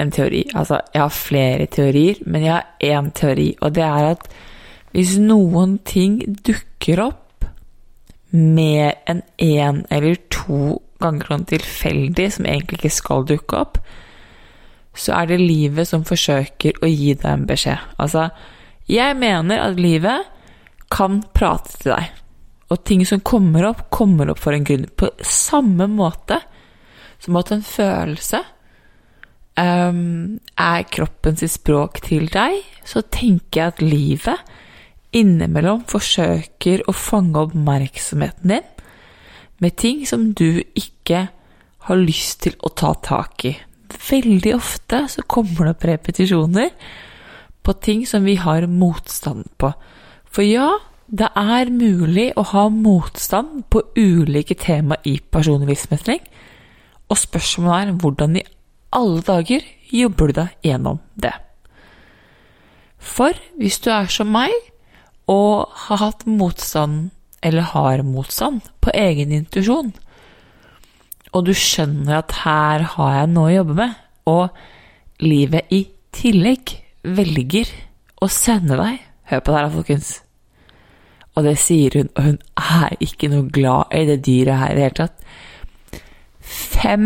en teori. Altså, jeg har flere teorier, men jeg har én teori, og det er at hvis noen ting dukker opp mer enn én eller to ganger sånn tilfeldig, som egentlig ikke skal dukke opp, så er det livet som forsøker å gi deg en beskjed. Altså, jeg mener at livet kan prate til deg. Og ting som kommer opp, kommer opp for en grunn. På samme måte som at en følelse um, er kroppen sitt språk til deg, så tenker jeg at livet innimellom forsøker å fange oppmerksomheten din med ting som du ikke har lyst til å ta tak i. Veldig ofte så kommer det opp repetisjoner på ting som vi har motstand på. For ja, det er mulig å ha motstand på ulike tema i personlig livsmestring, og spørsmålet er hvordan i alle dager jobber du deg gjennom det? For hvis du er som meg og har hatt motstand, eller har motstand, på egen intuisjon, og du skjønner at her har jeg noe å jobbe med, og livet i tillegg velger å sende deg Hør på det her, folkens. Og det sier hun, og hun er ikke noe glad i det dyret her i det hele tatt. Fem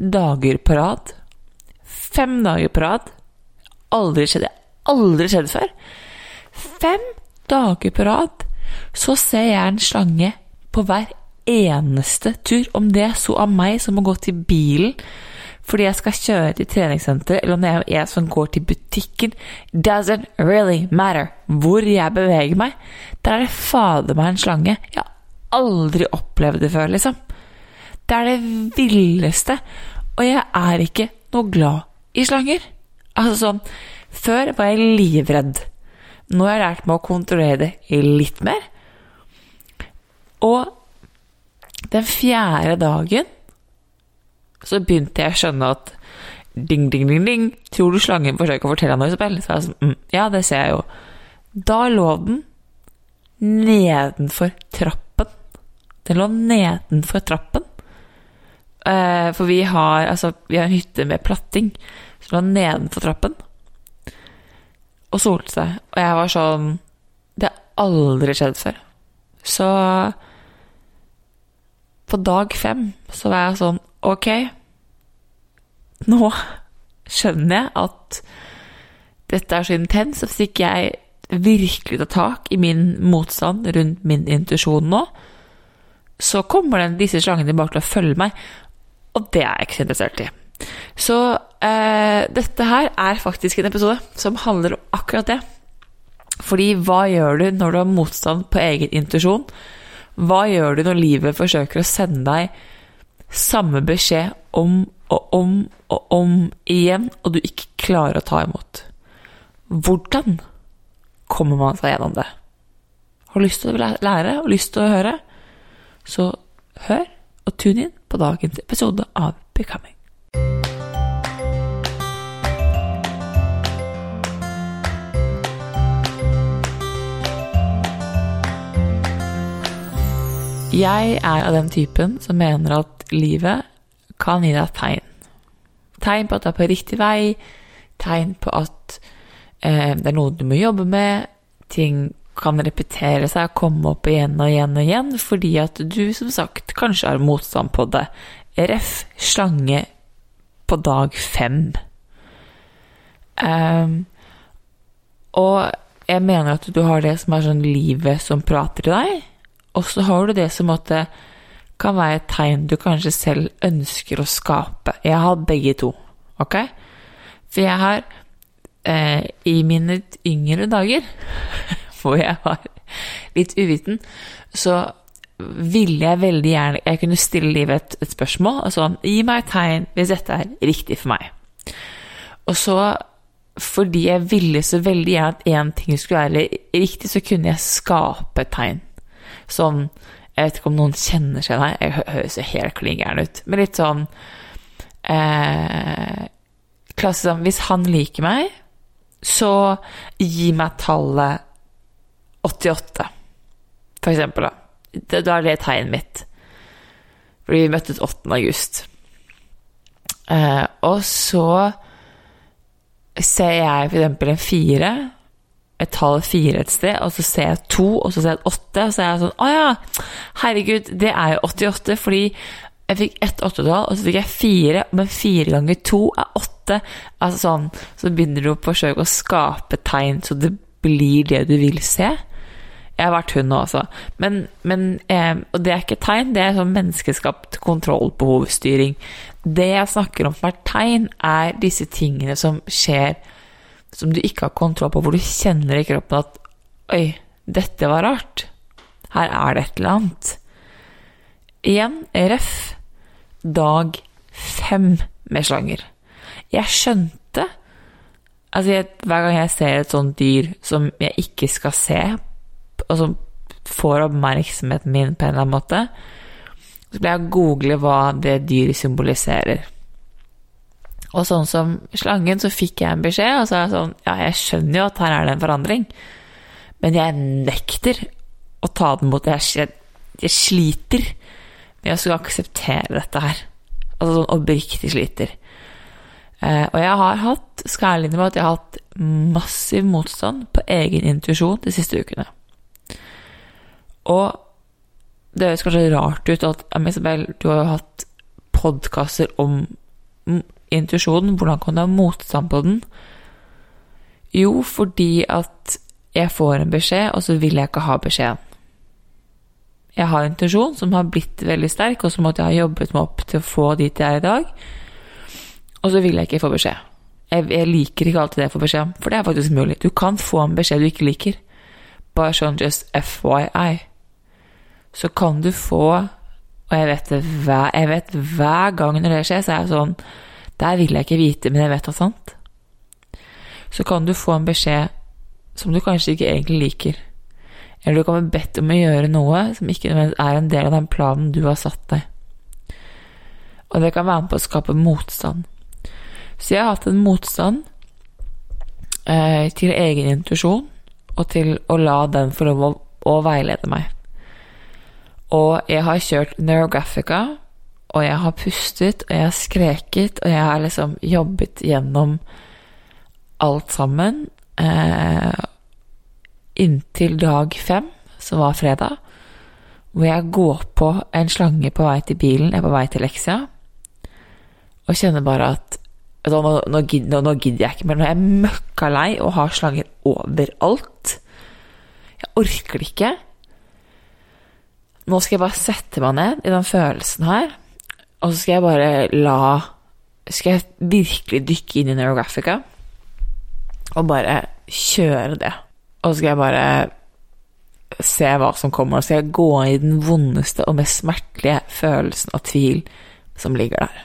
dager på rad. Fem dager på rad. Aldri skjedd. Aldri skjedd før. Fem dager på rad så ser jeg en slange på hver eneste tur. Om det er så av meg som må gå til bilen fordi jeg skal kjøre til treningssenteret, eller om det er jeg som går til butikken. Doesn't really matter hvor jeg beveger meg. Der er det fader meg en slange. Jeg har aldri opplevd det før, liksom. Det er det villeste. Og jeg er ikke noe glad i slanger. Altså sånn Før var jeg livredd. Nå har jeg lært meg å kontrollere det litt mer. Og den fjerde dagen så begynte jeg å skjønne at ding, ding, ding, ding, tror du slangen forsøker å fortelle noe, Isabel? Så jeg sånn, mm, ja, det ser jeg jo. Da lå den nedenfor trappen. Den lå nedenfor trappen. Eh, for vi har, altså, vi har en hytte med platting, den lå nedenfor trappen. Og solte seg. Og jeg var sånn Det har aldri skjedd før. Så på dag fem så var jeg sånn Ok, nå skjønner jeg at dette er så intenst, og hvis ikke jeg virkelig tar tak i min motstand rundt min intuisjon nå, så kommer den, disse slangene bare til å følge meg, og det er jeg ikke så interessert i. Så eh, dette her er faktisk en episode som handler om akkurat det. Fordi hva gjør du når du har motstand på egen intuisjon? Hva gjør du når livet forsøker å sende deg samme beskjed om og om og om igjen, og du ikke klarer å ta imot? Hvordan kommer man seg gjennom det? Har du lyst til å lære og lyst til å høre? Så hør og tune inn på dagens episode av Becoming. Jeg er av den typen som mener at livet kan gi deg tegn. Tegn på at du er på riktig vei, tegn på at eh, det er noe du må jobbe med, ting kan repetere seg, og komme opp igjen og igjen og igjen, fordi at du som sagt kanskje har motstand på det. Ref. slange på dag fem. Um, og jeg mener at du har det som er sånn livet som prater til deg, og så har du det som det kan være et tegn du kanskje selv ønsker å skape. Jeg har begge to, ok? For jeg har eh, i mine yngre dager, hvor jeg var litt uviten, så ville jeg veldig gjerne Jeg kunne stille livet et, et spørsmål, sånn Gi meg et tegn hvis dette er riktig for meg. Og så fordi jeg ville så veldig gjerne at én ting skulle være riktig, så kunne jeg skape et tegn. Sånn Jeg vet ikke om noen kjenner seg igjen jeg høres jo helt klin gæren ut, men litt sånn eh, Klasse sånn Hvis han liker meg, så gi meg tallet 88, for eksempel, da. Da er det tegnet mitt. Fordi vi møttes 8. august. Eh, og så ser jeg eksempel en fire, et tall fire et sted, og så ser jeg to, og så ser jeg åtte, og så er jeg sånn Å ja, herregud, det er jo 88, fordi jeg fikk ett åttetall, og så fikk jeg fire, men fire ganger to er åtte. Altså sånn, så begynner du å forsøke å skape tegn så det blir det du vil se. Jeg har vært hun nå, altså. Men, men eh, og det er ikke tegn, det er sånn menneskeskapt kontrollbehovsstyring. Det jeg snakker om som er tegn, er disse tingene som skjer som du ikke har kontroll på, hvor du kjenner i kroppen at Oi, dette var rart. Her er det et eller annet. Igjen, ref. Dag fem med slanger. Jeg skjønte Altså, jeg, hver gang jeg ser et sånt dyr som jeg ikke skal se, og som får oppmerksomheten min på en eller annen måte, så blir jeg google hva det dyret symboliserer. Og sånn som slangen, så fikk jeg en beskjed, og så er jeg sånn Ja, jeg skjønner jo at her er det en forandring, men jeg nekter å ta den mot Jeg, jeg, jeg sliter med å skulle akseptere dette her. Altså sånn oppriktig sliter. Eh, og jeg har hatt, skal ærlig med at jeg har hatt massiv motstand på egen intuisjon de siste ukene. Og det høres kanskje rart ut at Isabel, du har jo hatt podkaster om intuisjonen. Hvordan kan du ha motstand på den? Jo, fordi at jeg får en beskjed, og så vil jeg ikke ha beskjeden. Jeg har intuisjon som har blitt veldig sterk, og som at jeg har jobbet meg opp til å få dit jeg er i dag. Og så vil jeg ikke få beskjed. Jeg, jeg liker ikke alltid det jeg får beskjed om, for det er faktisk mulig. Du kan få en beskjed du ikke liker. Bare sånn just FYI så kan du få Og jeg vet, hver, jeg vet hver gang når det skjer, så er jeg sånn Der vil jeg ikke vite, men jeg vet er sant. Så kan du få en beskjed som du kanskje ikke egentlig liker. Eller du kan bli bedt om å gjøre noe som ikke er en del av den planen du har satt deg. Og det kan være med på å skape motstand. Så jeg har hatt en motstand eh, til egen intuisjon, og til å la den få lov å, å veilede meg. Og jeg har kjørt Neurographica, og jeg har pustet, og jeg har skreket, og jeg har liksom jobbet gjennom alt sammen. Eh, inntil dag fem, som var fredag, hvor jeg går på en slange på vei til bilen, jeg er på vei til leksia, og kjenner bare at nå, nå, gidder, nå, gidder jeg ikke mer. Nå er jeg møkka lei og har slanger overalt. Jeg orker det ikke. Nå skal jeg bare sette meg ned i den følelsen her, og så skal jeg bare la Skal jeg virkelig dykke inn i Neurographica og bare kjøre det. Og så skal jeg bare se hva som kommer, og så skal jeg gå i den vondeste og mest smertelige følelsen av tvil som ligger der.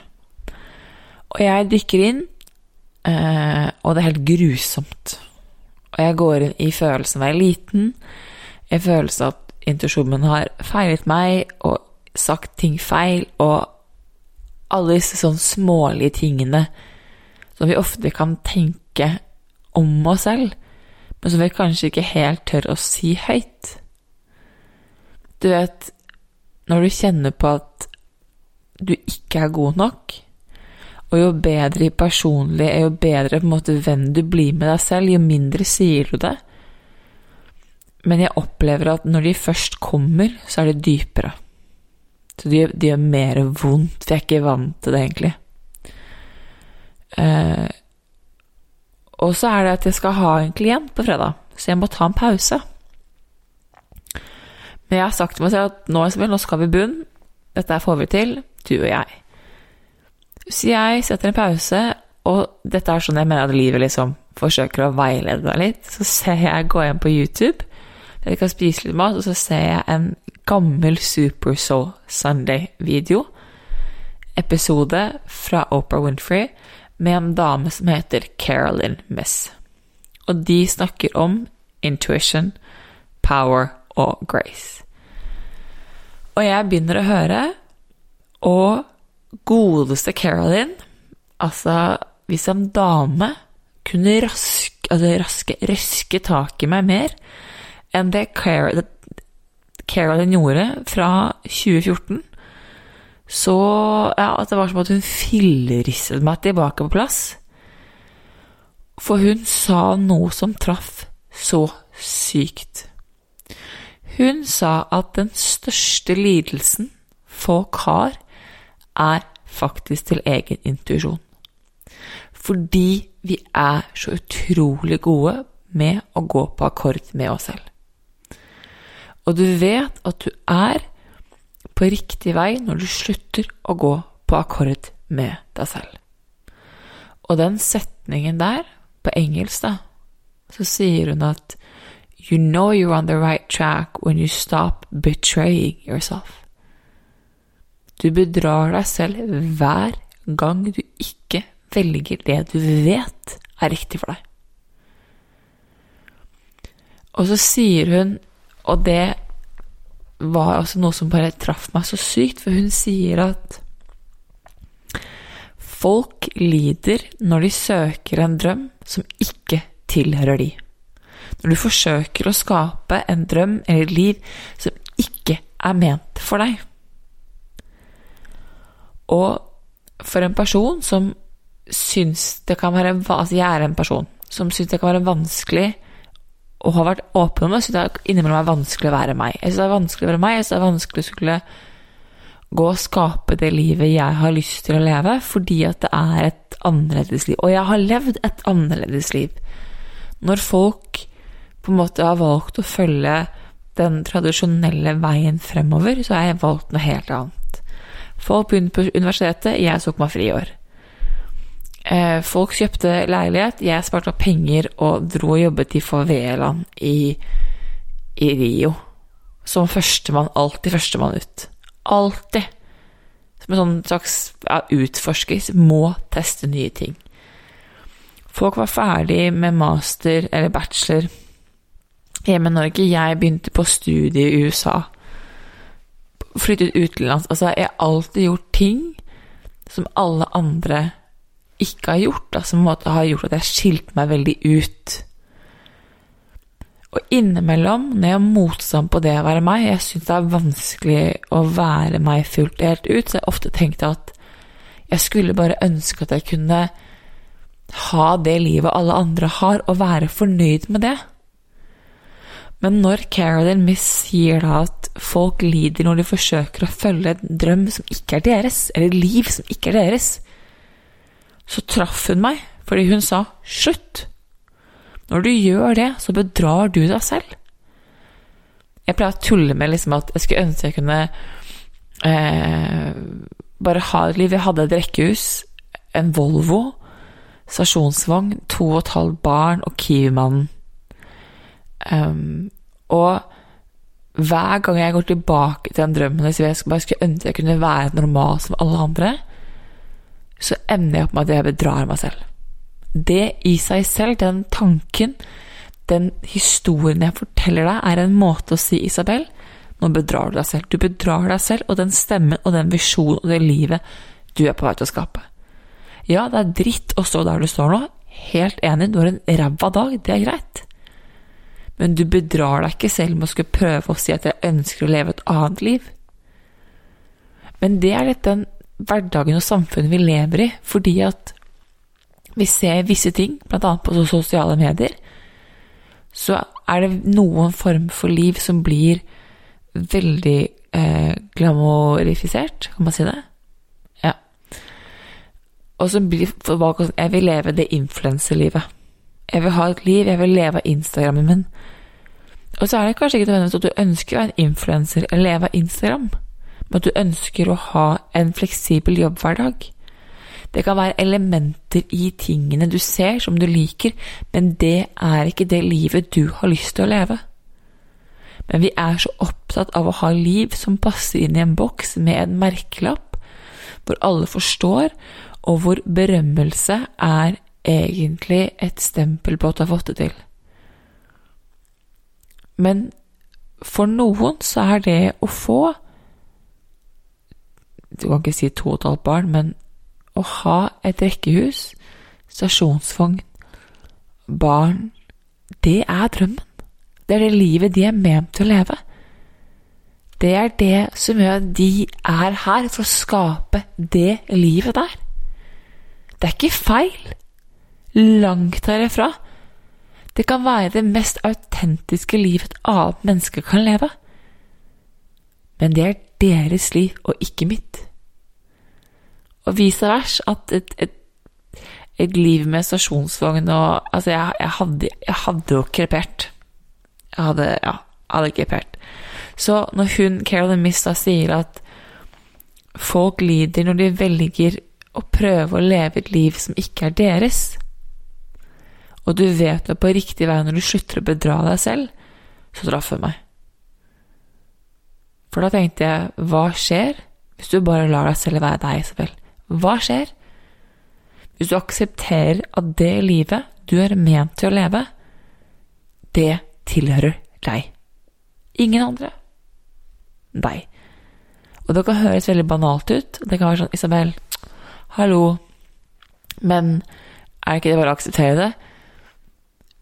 Og jeg dykker inn, eh, og det er helt grusomt. Og jeg går inn i følelsen av å være liten, i følelsen av at intuisjonen har feilet meg og sagt ting feil, og alle disse sånn smålige tingene som vi ofte kan tenke om oss selv, men som vi kanskje ikke helt tør å si høyt. Du vet, når du kjenner på at du ikke er god nok, og jo bedre personlig, jo bedre på en måte hvem du blir med deg selv, jo mindre sier du det. Men jeg opplever at når de først kommer, så er det dypere. Så det gjør, de gjør mer vondt, for jeg er ikke vant til det, egentlig. Eh, og så er det at jeg skal ha en klient på fredag, så jeg må ta en pause. Men jeg har sagt til meg selv at nå, nå skal vi bunn. Dette får vi til, du og jeg. Så jeg setter en pause, og dette er sånn jeg mener at livet liksom forsøker å veilede deg litt. Så ser jeg gå inn på YouTube, jeg kan spise litt mat, og så ser jeg en gammel Super Soul Sunday-video. Episode fra Oprah Winfrey med en dame som heter Carolyn Miss. Og de snakker om intuition, power og grace. Og jeg begynner å høre, og godeste Carolyn Altså, hvis en dame kunne raske, altså raske, røske tak i meg mer enn det Carolyn gjorde fra 2014, så ja, at det var som at hun fillerisset meg tilbake på plass. For hun sa noe som traff så sykt. Hun sa at den største lidelsen folk har, er faktisk til egen intuisjon. Fordi vi er så utrolig gode med å gå på akkord med oss selv. Og du vet at du er på riktig vei når du slutter å gå på akkord med deg selv. Og den setningen der, på engelsk, da, så sier hun at You know you're on the right track when you stop betraying yourself. Du bedrar deg selv hver gang du ikke velger det du vet er riktig for deg. Og så sier hun, og det var også noe som bare traff meg så sykt, for hun sier at folk lider når de søker en drøm som ikke tilhører de. Når du forsøker å skape en drøm eller et liv som ikke er ment for deg. Og for en person som syns det kan være Altså, jeg er en person som syns det kan være vanskelig og har vært åpen om det, syns det er vanskelig å være meg. Jeg syns det er vanskelig å være meg, jeg syns det er vanskelig å skulle gå og skape det livet jeg har lyst til å leve, fordi at det er et annerledes liv. Og jeg har levd et annerledes liv. Når folk på en måte har valgt å følge den tradisjonelle veien fremover, så har jeg valgt noe helt annet. Folk begynte på universitetet, jeg tok meg fri i år. Eh, folk kjøpte leilighet, jeg sparte opp penger og dro og jobbet i favelaen i, i Rio. Som førstemann, alltid førstemann ut. Alltid. Som en sånn slags ja, utforsker, må teste nye ting. Folk var ferdig med master eller bachelor hjemme i Norge. Jeg begynte på studie i USA flyttet utenlands Altså, jeg har alltid gjort ting som alle andre ikke har gjort, da, som måte har gjort at jeg har skilt meg veldig ut. Og innimellom, når jeg har motstand på det å være meg, jeg syns det er vanskelig å være meg fullt og helt ut, så jeg ofte tenkt at jeg skulle bare ønske at jeg kunne ha det livet alle andre har, og være fornøyd med det. Men når Carolyn Miss sier da at folk lider når de forsøker å følge en drøm som ikke er deres, eller liv som ikke er deres, så traff hun meg fordi hun sa 'slutt'. Når du gjør det, så bedrar du deg selv. Jeg pleier å tulle med liksom at jeg skulle ønske jeg kunne eh, bare ha et liv. Jeg hadde et rekkehus, en Volvo, stasjonsvogn, to og et halvt barn og Kiwi-mannen. Um, og hver gang jeg går tilbake til den drømmen hvis jeg bare skulle ønske jeg kunne være normal som alle andre, så ender jeg opp med at jeg bedrar meg selv. Det i seg selv, den tanken, den historien jeg forteller deg, er en måte å si, Isabel, nå bedrar du deg selv. Du bedrar deg selv og den stemmen og den visjonen og det livet du er på vei til å skape. Ja, det er dritt å stå der du står nå. Helt enig, du har en ræva dag, det er greit men du bedrar deg ikke selv med å skulle prøve å si at jeg ønsker å leve et annet liv. Men det er litt den hverdagen og samfunnet vi lever i, fordi at vi ser visse ting, bl.a. på sosiale medier, så er det noen form for liv som blir veldig eh, glamorifisert, kan man si det? Ja. Og som blir Jeg vil leve det influenserlivet. Jeg vil ha et liv, jeg vil leve av Instagrammen min. Og så er det kanskje ikke nødvendigvis at du ønsker å være en influenser eller leve av Instagram, men at du ønsker å ha en fleksibel jobbhverdag. Det kan være elementer i tingene du ser som du liker, men det er ikke det livet du har lyst til å leve. Men vi er så opptatt av å ha liv som passer inn i en boks med en merkelapp, hvor alle forstår, og hvor berømmelse er egentlig et stempel på at du har fått det til. Men for noen så er det å få Du kan ikke si to og et halvt barn, men å ha et rekkehus, stasjonsvogn, barn Det er drømmen. Det er det livet de er ment til å leve. Det er det som gjør at de er her for å skape det livet der. Det er ikke feil. Langt herifra. Det kan være det mest autentiske livet et annet menneske kan leve. Men det er deres liv og ikke mitt. Og vice versa at et, et, et, liv med stasjonsvogn og Altså, jeg, jeg, hadde, jeg hadde jo krepert. Jeg hadde Ja, hadde krepert. Så når hun, Carolyn Miss, da sier at folk lider når de velger å prøve å leve et liv som ikke er deres, og du vet du er på riktig vei når du slutter å bedra deg selv, så traff hun meg. For da tenkte jeg, hva skjer hvis du bare lar deg selv være deg, Isabel? Hva skjer hvis du aksepterer at det livet du er ment til å leve, det tilhører deg? Ingen andre. Deg. Og det kan høres veldig banalt ut. Det kan være sånn Isabel, hallo, men er ikke det bare å akseptere det?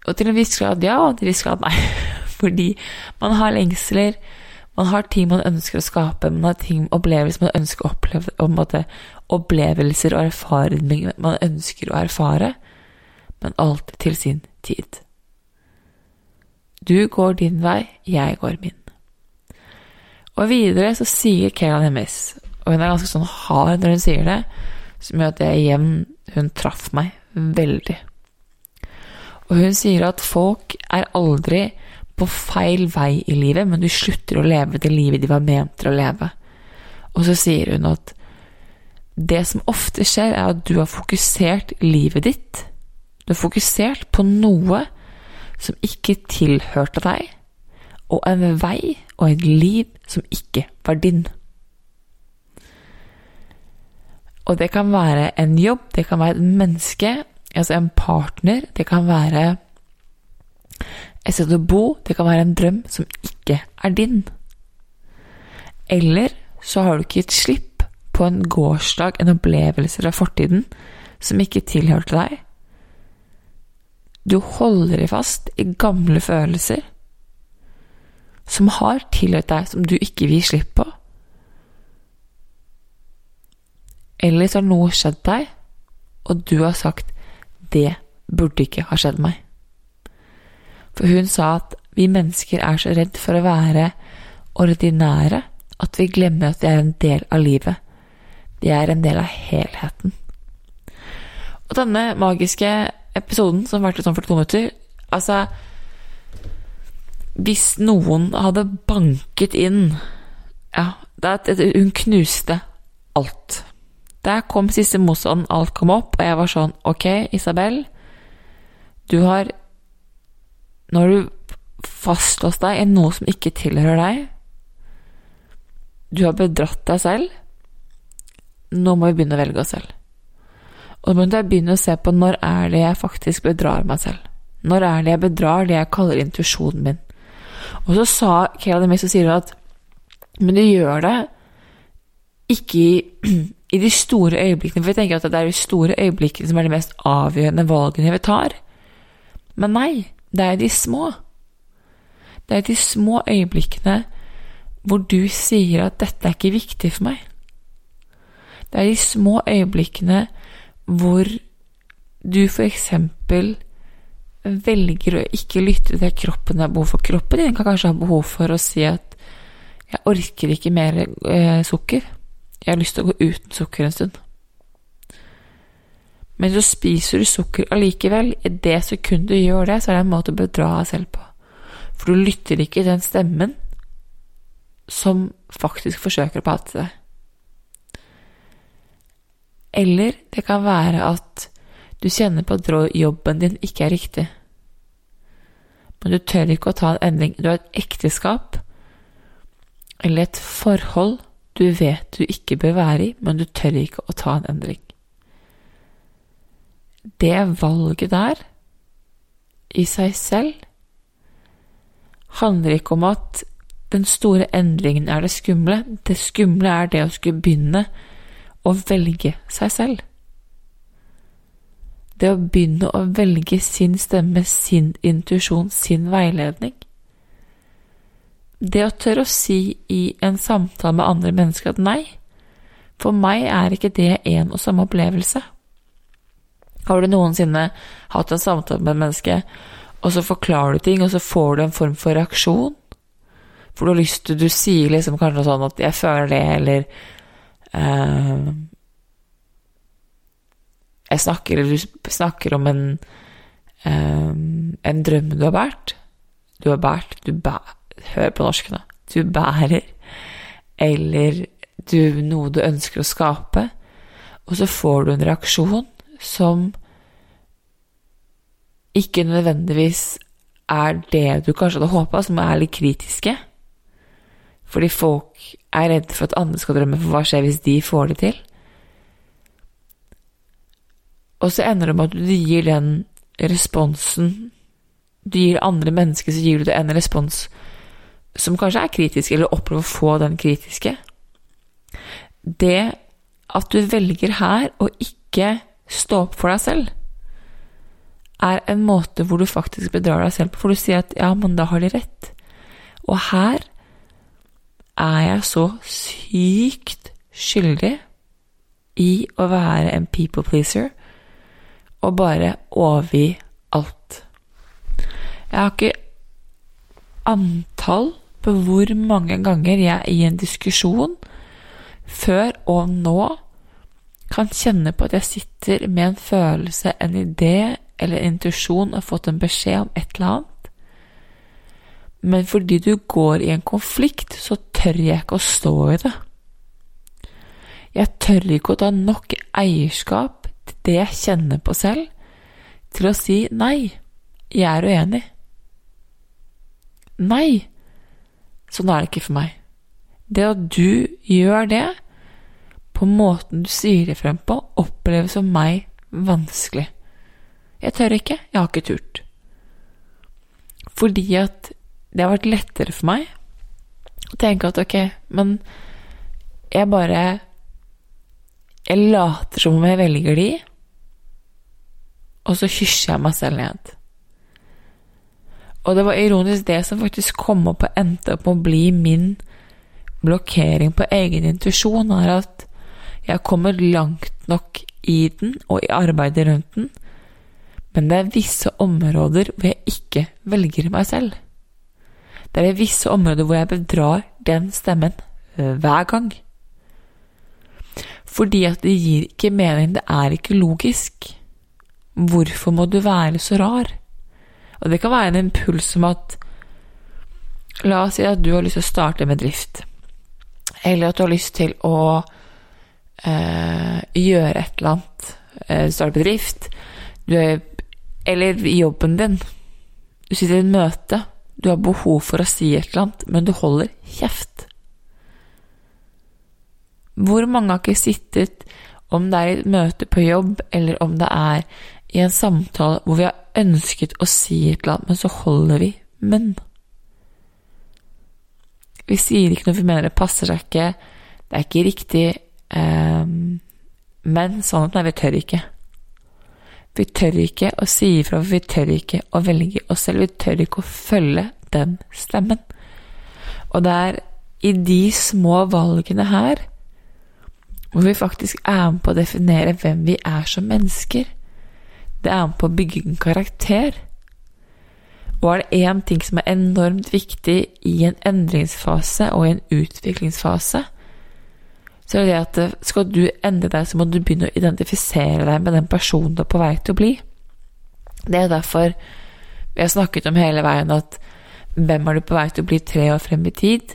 Og til en viss grad ja, og til en viss grad nei. Fordi man har lengsler, man har ting man ønsker å skape, man har ting, opplevelser man ønsker å oppleve, og måte, opplevelser og erfaringer man ønsker å erfare, men alltid til sin tid. Du går din vei, jeg går min. Og videre så sier Kelan Nemis, og hun er ganske sånn hard når hun sier det, som gjør at jeg igjen Hun traff meg veldig. Og hun sier at folk er aldri på feil vei i livet, men du slutter å leve det livet de var ment til å leve. Og så sier hun at det som ofte skjer, er at du har fokusert livet ditt. Du har fokusert på noe som ikke tilhørte deg, og en vei og et liv som ikke var din. Og det kan være en jobb, det kan være et menneske, altså en partner, det kan være et sted å bo, det kan være en drøm som ikke er din. Eller så har du ikke gitt slipp på en gårsdag, en opplevelse fra fortiden som ikke tilhørte deg. Du holder deg fast i gamle følelser som har tilhørt deg, som du ikke vil gi slipp på. Eller så har noe skjedd deg, og du har sagt det burde ikke ha skjedd meg. For hun sa at vi mennesker er så redd for å være ordinære at vi glemmer at vi er en del av livet. Vi er en del av helheten. Og denne magiske episoden, som varte sånn 42 minutter Altså Hvis noen hadde banket inn Ja, hun knuste alt. Der kom siste motstanden, alt kom opp, og jeg var sånn Ok, Isabel, du har Nå har du fastlåst deg i noe som ikke tilhører deg. Du har bedratt deg selv. Nå må vi begynne å velge oss selv. Og nå må jeg begynne å se på når er det jeg faktisk bedrar meg selv. Når er det jeg bedrar det jeg kaller intuisjonen min? Og så sa Kela Demis og sier at Men du gjør det ikke i i de store øyeblikkene, for jeg tenker at det er de store øyeblikkene som er de mest avgjørende valgene vi tar. Men nei, det er de små. Det er de små øyeblikkene hvor du sier at 'dette er ikke viktig for meg'. Det er de små øyeblikkene hvor du eksempel velger å ikke lytte til det er behov for. Kroppen din kan kanskje ha behov for å si at 'jeg orker ikke mer eh, sukker'. 'Jeg har lyst til å gå uten sukker en stund'. Men så spiser du sukker allikevel. I det sekundet du gjør det, så er det en måte å bedra deg selv på. For du lytter ikke til den stemmen som faktisk forsøker å prate til deg. Eller det kan være at du kjenner på at jobben din ikke er riktig. Men du tør ikke å ta en endring. Du har et ekteskap eller et forhold du vet du ikke bør være i, men du tør ikke å ta en endring. Det valget der, i seg selv, handler ikke om at den store endringen er det skumle. Det skumle er det å skulle begynne å velge seg selv. Det å begynne å velge sin stemme, sin intuisjon, sin veiledning. Det å tørre å si i en samtale med andre mennesker at nei, for meg er ikke det en og samme opplevelse. Har du noensinne hatt en samtale med et menneske, og så forklarer du ting, og så får du en form for reaksjon? For du har lyst til Du sier liksom kanskje sånn at 'jeg føler det', eller uh, Jeg snakker, eller du snakker om en uh, en drøm du har båret. Du har båret Du bærer Hør på norsk nå. Du bærer. Eller du, noe du ønsker å skape. Og så får du en reaksjon som ikke nødvendigvis er det du kanskje hadde håpa, som er litt kritiske. Fordi folk er redde for at andre skal drømme, for hva skjer hvis de får det til? Og så ender det med at du gir den responsen Du gir andre mennesker, så gir du det en respons som kanskje er kritisk, eller opplever å få den kritiske. Det at du velger her å ikke stå opp for deg selv, er en måte hvor du faktisk bedrar deg selv på, for du sier at ja, men da har de rett. Og her er jeg så sykt skyldig i å være en people pleaser og bare overgi alt. Jeg har ikke antall på hvor mange ganger jeg i en diskusjon, før og nå, kan kjenne på at jeg sitter med en følelse, en idé eller intuisjon og fått en beskjed om et eller annet. Men fordi du går i en konflikt, så tør jeg ikke å stå i det. Jeg tør ikke å ta nok eierskap til det jeg kjenner på selv, til å si nei, jeg er uenig. Nei, sånn er det ikke for meg. Det at du gjør det, på måten du sier det frem på, oppleves for meg vanskelig. Jeg tør ikke, jeg har ikke turt. Fordi at det har vært lettere for meg å tenke at ok, men jeg bare Jeg later som om jeg velger de, og så hysjer jeg meg selv ned. Og det var ironisk det som faktisk kom opp og endte opp med å bli min blokkering på egen intuisjon, er at jeg har kommet langt nok i den og i arbeidet rundt den, men det er visse områder hvor jeg ikke velger meg selv. Det er visse områder hvor jeg bedrar den stemmen hver gang. Fordi at det gir ikke mening, det er ikke logisk. Hvorfor må du være så rar? Og det kan være en impuls som at La oss si at du har lyst til å starte en bedrift, eller at du har lyst til å eh, gjøre et eller annet, eh, starte bedrift, er, eller jobben din. Du sitter i et møte, du har behov for å si et eller annet, men du holder kjeft. Hvor mange har ikke sittet, om det er i et møte på jobb, eller om det er i en samtale hvor vi har ønsket å si et eller annet, men så holder vi munn? Vi sier ikke noe vi mener det passer seg ikke, det er ikke riktig, eh, men sannheten er vi tør ikke. Vi tør ikke å si ifra, vi tør ikke å velge oss selv, vi tør ikke å følge den stemmen. Og det er i de små valgene her hvor vi faktisk er med på å definere hvem vi er som mennesker. Det er med på å bygge en karakter. Og er det én ting som er enormt viktig i en endringsfase og i en utviklingsfase, så er det at skal du endre deg, så må du begynne å identifisere deg med den personen du er på vei til å bli. Det er derfor vi har snakket om hele veien at hvem er du på vei til å bli tre år frem i tid?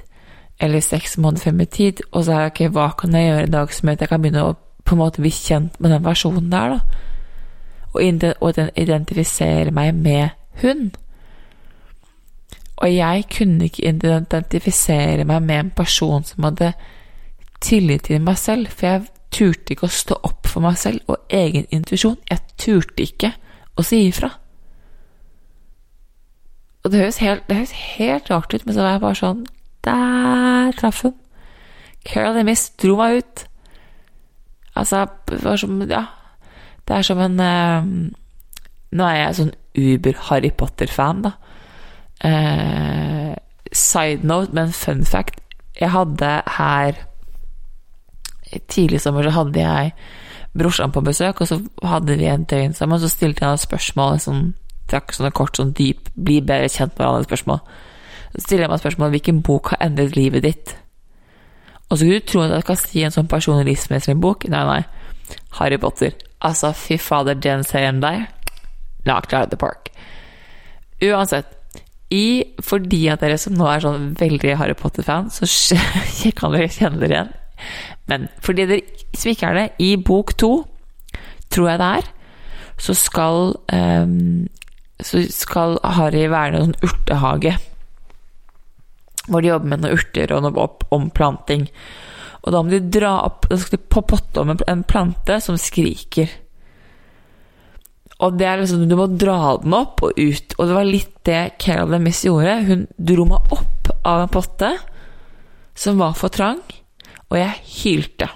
Eller seks måneder frem i tid? Og så er det ok, hva kan jeg gjøre i dag som gjør at jeg kan begynne å på en måte bli kjent med den versjonen der, da? Og identifisere meg med hun. Og jeg kunne ikke identifisere meg med en person som hadde tillit til meg selv, for jeg turte ikke å stå opp for meg selv og egen intuisjon. Jeg turte ikke å si ifra. Og det høres, helt, det høres helt rart ut, men så var jeg bare sånn Der traff hun! Carol Miss dro meg ut. Altså, det var som Ja. Det er som en eh, Nå er jeg sånn uber-Harry Potter-fan, da. Eh, side note, men fun fact Jeg hadde her Tidlig sommer så hadde jeg brorsan på besøk, og så hadde vi en døgn sammen, så stilte jeg ham spørsmål sånn trakk sånne kort, sånn dyp, bli bedre kjent med hverandre-spørsmål. Så stiller jeg meg spørsmål hvilken bok har endret livet ditt? Og så skulle du tro at jeg kan si en sånn personlig livsmestring-bok. Nei, nei. Harry Potter. Altså, fy fader, den serien der knocked out of the park. Uansett, i, fordi at dere som nå er sånn veldig Harry Potter-fan, så kan dere kjenne dere igjen. Men fordi dere som ikke er det, i bok to, tror jeg det er, så skal um, så skal Harry være en sånn urtehage. Hvor de jobber med noen urter og noe omplanting. Og da må de dra opp Da skal de potte om en plante som skriker. Og det er liksom Du må dra den opp og ut. Og det var litt det Carol Miss gjorde. Hun dro meg opp av en potte som var for trang, og jeg hylte.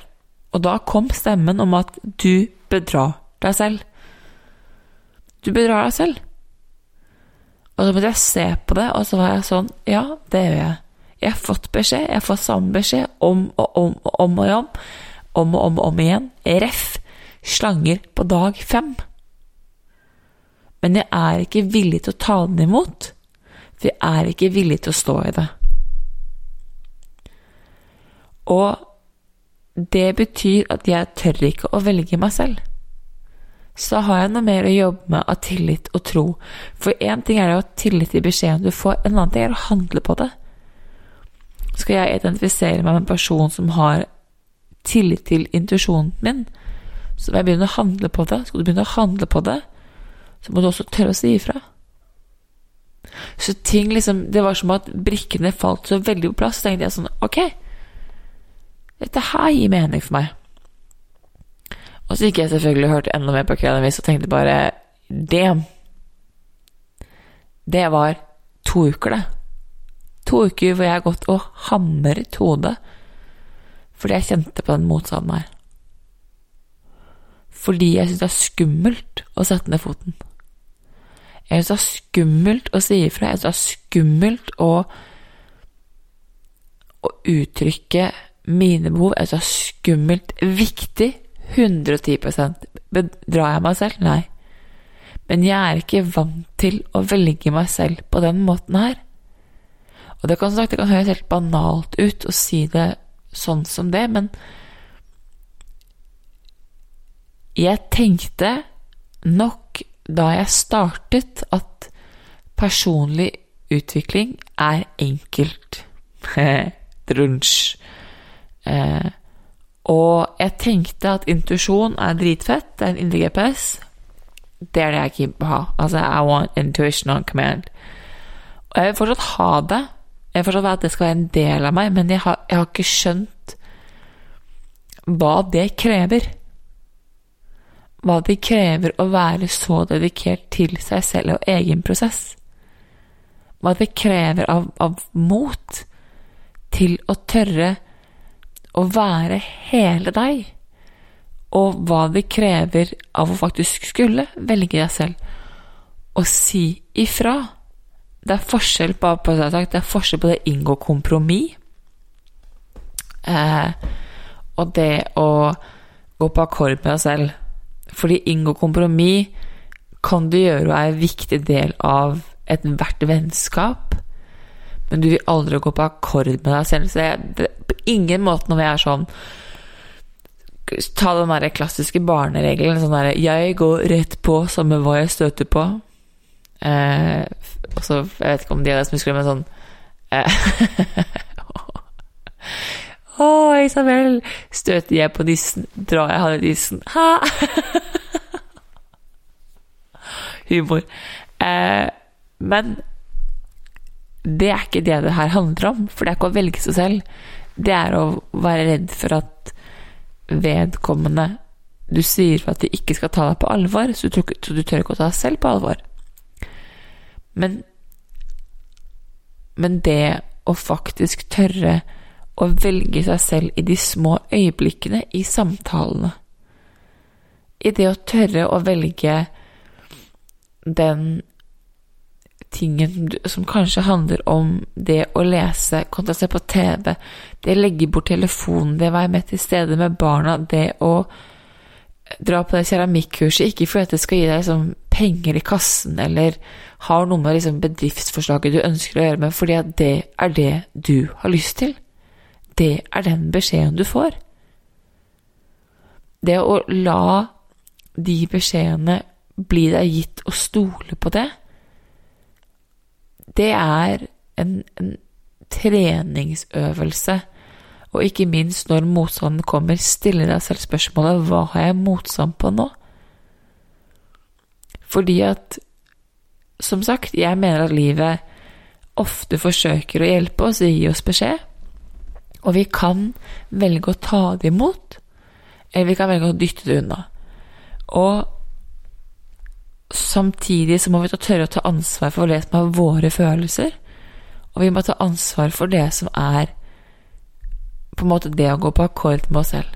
Og da kom stemmen om at du bedrar deg selv. Du bedrar deg selv. Og så måtte jeg se på det, og så var jeg sånn Ja, det gjør jeg. Jeg har fått beskjed, jeg får samme beskjed om og om og om og om. Om og om og om igjen. Ref. Slanger på dag fem. Men jeg er ikke villig til å ta den imot, for jeg er ikke villig til å stå i det. Og det betyr at jeg tør ikke å velge meg selv så har jeg noe mer å jobbe med av tillit og tro. For én ting er det å ha tillit til beskjeden du får, en annen ting er å handle på det. Skal jeg identifisere meg med en person som har tillit til intuisjonen min, så må jeg begynne å handle på det. Skal du begynne å handle på det, så må du også tørre å si ifra. Så ting liksom Det var som at brikkene falt så veldig på plass. Så tenkte jeg sånn Ok, dette her gir mening for meg. Og så gikk jeg selvfølgelig og hørte enda mer på Academys og tenkte bare Damn! Det var to uker, det. To uker hvor jeg har gått og hamret hodet fordi jeg kjente på den motstanden her. Fordi jeg syns det er skummelt å sette ned foten. Jeg syns det er skummelt å si ifra. Jeg syns det er skummelt å, å uttrykke mine behov. er så skummelt viktig 110 Bedrar jeg meg selv? Nei. Men jeg er ikke vant til å velge meg selv på den måten her. Og det kan, sagt, det kan høres helt banalt ut å si det sånn som det, men jeg tenkte nok da jeg startet, at personlig utvikling er enkelt. Drunsj. Eh, og jeg tenkte at intuisjon er dritfett. Det er en indre GPS. Det er det jeg ikke vil ha. Altså, I want intuition on command. Og jeg vil fortsatt ha det. Jeg vil fortsatt at det skal være en del av meg, men jeg har, jeg har ikke skjønt hva det krever. Hva det krever å være så dedikert til seg selv og egen prosess. Hva det krever av, av mot til å tørre å være hele deg, og hva det krever av å faktisk skulle velge deg selv og si ifra. Det er forskjell på, på det er forskjell på det å inngå kompromiss eh, og det å gå på akkord med deg selv. Fordi inngå kompromiss kan du gjøre og er en viktig del av ethvert vennskap, men du vil aldri gå på akkord med deg selv. Så jeg, på ingen måte når vi er sånn Ta den der klassiske barneregelen. Sånn derre 'Jeg går rett på samme hva jeg støter på'. Eh, og Jeg vet ikke om de er husker det, men sånn eh, Å, Isabel, støter jeg på nissen, drar jeg han i nissen. Ha! Humor. Eh, men det er ikke det det her handler om, for det er ikke å velge seg selv. Det er å være redd for at vedkommende Du sier at de ikke skal ta deg på alvor, så du, så du tør ikke å ta deg selv på alvor. Men, men det å faktisk tørre å velge seg selv i de små øyeblikkene i samtalene I det å tørre å velge den tingen som kanskje handler om det å lese kontra se på TV, det å legge bort telefonen, det å være med til stede med barna, det å dra på det keramikkurset, ikke fordi det skal gi deg liksom penger i kassen eller har noe med liksom bedriftsforslaget du ønsker å gjøre med, fordi at det er det du har lyst til. Det er den beskjeden du får. Det å la de beskjedene bli deg gitt og stole på det, det er en, en treningsøvelse. Og ikke minst når motstanden kommer, stille deg selv spørsmålet hva har jeg motstand på nå? Fordi at, som sagt, jeg mener at livet ofte forsøker å hjelpe oss gi oss beskjed. Og vi kan velge å ta det imot, eller vi kan velge å dytte det unna. Og samtidig så må vi tørre å ta ansvar for det som er våre følelser. Og vi må ta ansvar for det som er på en måte det å gå på akkord med oss selv.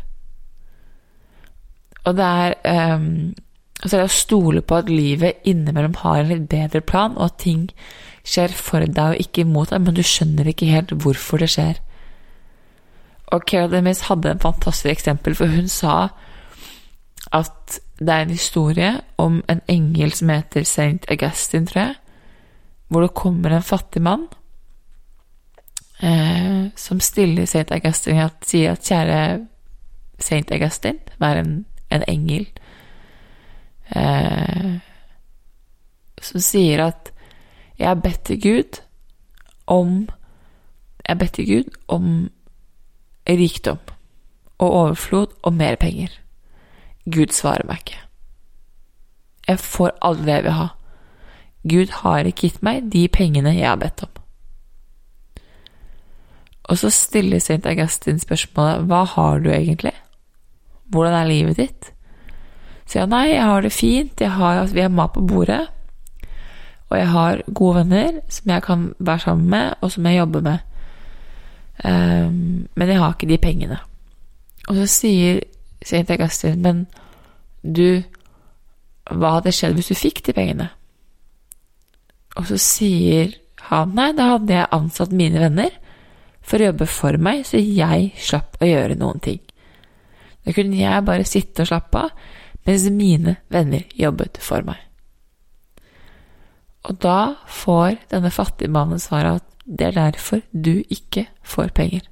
Og det er um, altså det å stole på at livet innimellom har en litt bedre plan, og at ting skjer for deg og ikke imot deg, men du skjønner ikke helt hvorfor det skjer. Og Carol Demis hadde en fantastisk eksempel, for hun sa at det er en historie om en engel som heter St. Augustin, tror jeg, hvor det kommer en fattig mann eh, som stiller St. Augustin og sier at kjære St. Augustin, vær en, en engel, eh, som sier at jeg har bedt til Gud om Jeg har bedt til Gud om rikdom og overflod og mer penger. Gud svarer meg ikke. Jeg får aldri det jeg vil ha. Gud har ikke gitt meg de pengene jeg har bedt om. Og så stiller St. Augustin spørsmålet hva har du egentlig? Hvordan er livet ditt? Så ja, nei, jeg har det fint, har, vi har mat på bordet, og jeg har gode venner som jeg kan være sammen med, og som jeg jobber med. Um, men jeg har ikke de pengene. Og så sier St. Augustin, men du, hva hadde skjedd hvis du fikk de pengene? Og så sier han nei, da hadde jeg ansatt mine venner for å jobbe for meg, så jeg slapp å gjøre noen ting. Da kunne jeg bare sitte og slappe av, mens mine venner jobbet for meg. Og da får denne fattige mannen svaret at det er derfor du ikke får penger.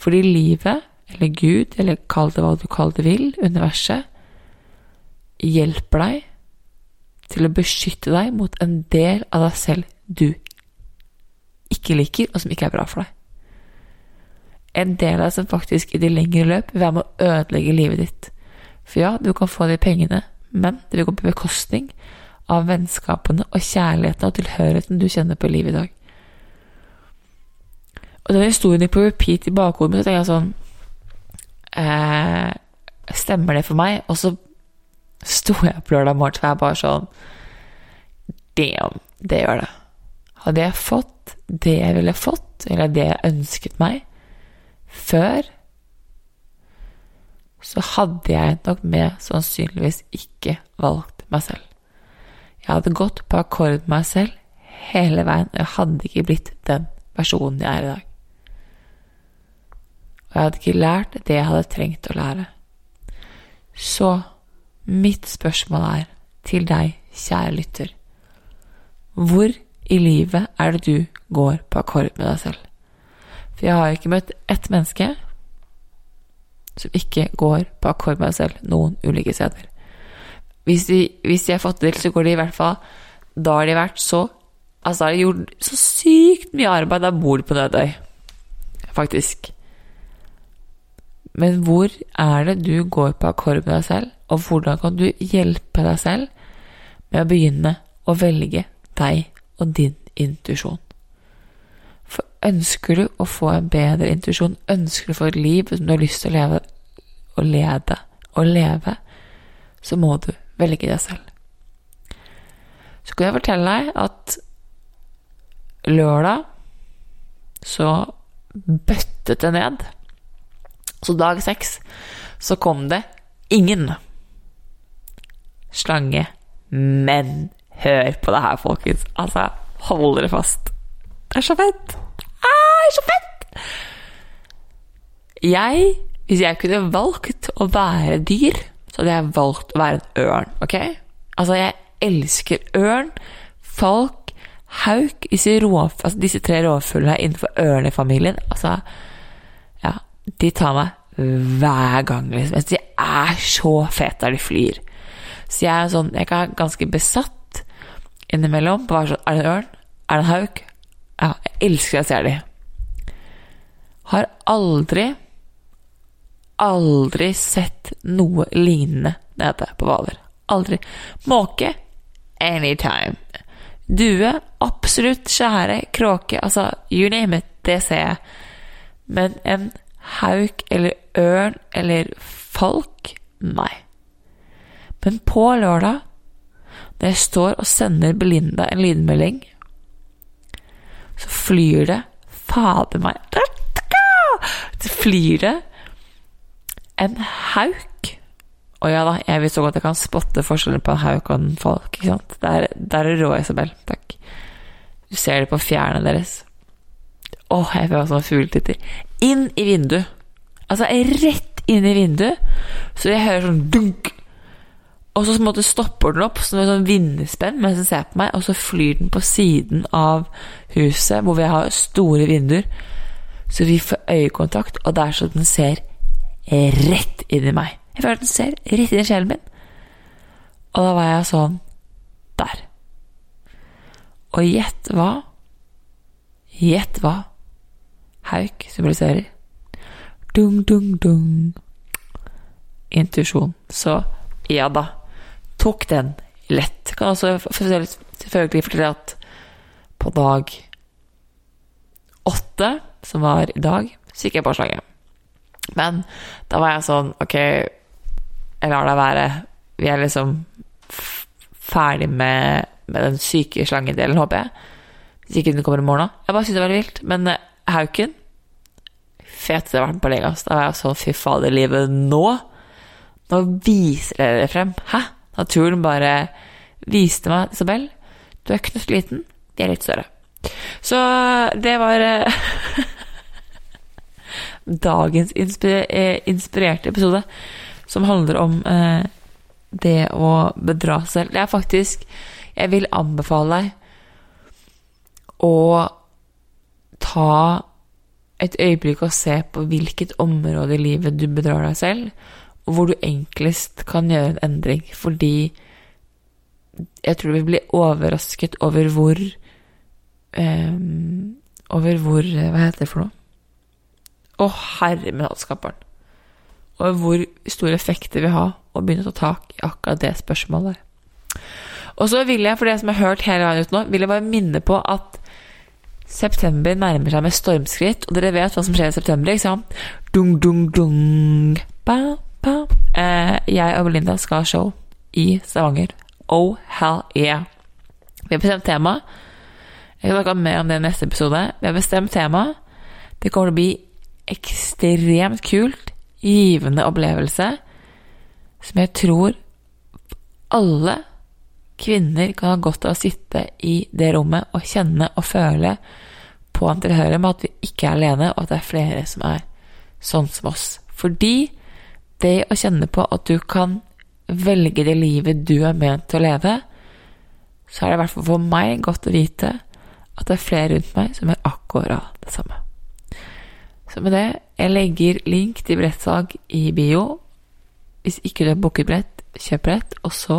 Fordi livet, eller Gud, eller kall det hva du kaller det vil, universet, hjelper deg til å beskytte deg mot en del av deg selv du ikke liker, og som ikke er bra for deg. En del av deg som faktisk i det lengre løp vil være med å ødelegge livet ditt. For ja, du kan få de pengene, men det vil gå på bekostning av vennskapene og kjærligheten og tilhørigheten du kjenner på livet i dag. Og den historien på repeat i bakhodet mitt, så tenker jeg sånn eh, Stemmer det for meg? Og så sto jeg opp lørdag morgen, og jeg bare sånn Damn, det gjør det. Hadde jeg fått det jeg ville fått, eller det jeg ønsket meg, før, så hadde jeg nok med sannsynligvis ikke valgt meg selv. Jeg hadde gått på akkord med meg selv hele veien, og jeg hadde ikke blitt den personen jeg er i dag. Og jeg hadde ikke lært det jeg hadde trengt å lære. Så mitt spørsmål er til deg, kjære lytter. Hvor i livet er det du går på akkord med deg selv? For jeg har ikke møtt ett menneske som ikke går på akkord med seg selv noen ulike steder. Hvis de, hvis de har fått det til, så går de i hvert fall Da har de vært så Altså, da har de gjort så sykt mye arbeid. Da bor de på Nødøy, faktisk. Men hvor er det du går på akkord med deg selv, og hvordan kan du hjelpe deg selv med å begynne å velge deg og din intuisjon? For ønsker du å få en bedre intuisjon, ønsker du å få et liv som du har lyst til å leve og lede og leve, så må du velge deg selv. Så kan jeg fortelle deg at lørdag så bøttet det ned. Så dag seks så kom det ingen slange. Men hør på det her, folkens. Altså, hold dere fast. Det er så fett! Ah, det er så fett! Jeg, hvis jeg kunne valgt å være dyr, så hadde jeg valgt å være en ørn, ok? Altså, jeg elsker ørn, falk, hauk, disse, rå, altså disse tre rovfuglene innenfor ørnefamilien, altså de tar meg hver gang, liksom. De er så fete der de flyr. Så jeg er sånn Jeg er ganske besatt innimellom på være sånn Er det en ørn? Er det en hauk? Ja, jeg elsker at jeg ser de. Har aldri, aldri sett noe lignende nede på Hvaler. Aldri. Måke anytime. Due, absolutt. Skjære, kråke, altså you name it, det ser jeg. Men en hauk eller ørn eller falk nei. Men på lørdag, når jeg står og sender Belinda en lydmelding, så flyr det fader meg Så flyr det en hauk og ja da, jeg vet så godt jeg kan spotte forskjellen på en hauk og en falk. ikke sant? Der, der er rå, Isabel. Takk. Du ser det på fjærene deres. Åh, jeg får sånn fugletitter. Inn i vinduet. Altså rett inn i vinduet, så jeg hører sånn dunk. Og så måtte stopper den opp som en sånn vinderspenn mens den ser på meg, og så flyr den på siden av huset, hvor vi har store vinduer. Så vi får øyekontakt, og det er så den ser rett inn i meg. Jeg føler at den ser rett inn i sjelen min. Og da var jeg sånn Der. Og gjett hva? Gjett hva? Hauk symboliserer. Dung, dung, dung. Intuisjon. Så ja da. Tok den lett. Kan også selvfølgelig fortelle at på dag åtte, som var i dag, så gikk jeg på slaget. Men da var jeg sånn Ok, jeg lar deg være. Vi er liksom ferdig med, med den syke slangedelen, håper jeg. Hvis ikke den kommer i morgen. Jeg bare syns det var veldig vilt. Men hauken Feteste vært på Legas. Da var jeg sånn Fy fader, livet nå Nå viser dere det frem. Hæ? Naturen bare viste meg Isabel, du er knøttliten. De er litt større. Så det var uh, dagens eh, inspirerte episode som handler om eh, det å bedra seg selv. Det er faktisk Jeg vil anbefale deg å ta et øyeblikk å se på hvilket område i livet du bedrar deg selv, og hvor du enklest kan gjøre en endring. Fordi jeg tror vi blir overrasket over hvor um, Over hvor Hva heter det for noe? Å, herre min hattskaperen og hvor stor effekt det vil ha å begynne å ta tak i akkurat det spørsmålet. Og så vil jeg, for det som jeg har hørt hele veien ut nå, vil jeg bare minne på at september nærmer seg med stormskritt, og dere vet hva som skjer i september, ikke sant? Dung, dung, dung. Ba, ba. Eh, jeg og Belinda skal ha show i Stavanger. Oh, hell yeah. Vi har bestemt tema. Jeg skal snakke mer om det i neste episode. Vi har bestemt tema. Det kommer til å bli ekstremt kult givende opplevelse som jeg tror alle kvinner kan ha godt av å sitte i det rommet og kjenne og føle på en tilhørighet med at vi ikke er alene, og at det er flere som er sånn som oss. Fordi det å kjenne på at du kan velge det livet du er ment til å leve, så er det i hvert fall for meg godt å vite at det er flere rundt meg som gjør akkurat det samme. Så med det, jeg legger link til billettsalg i bio. Hvis ikke du har booket brett, kjøp brett, og så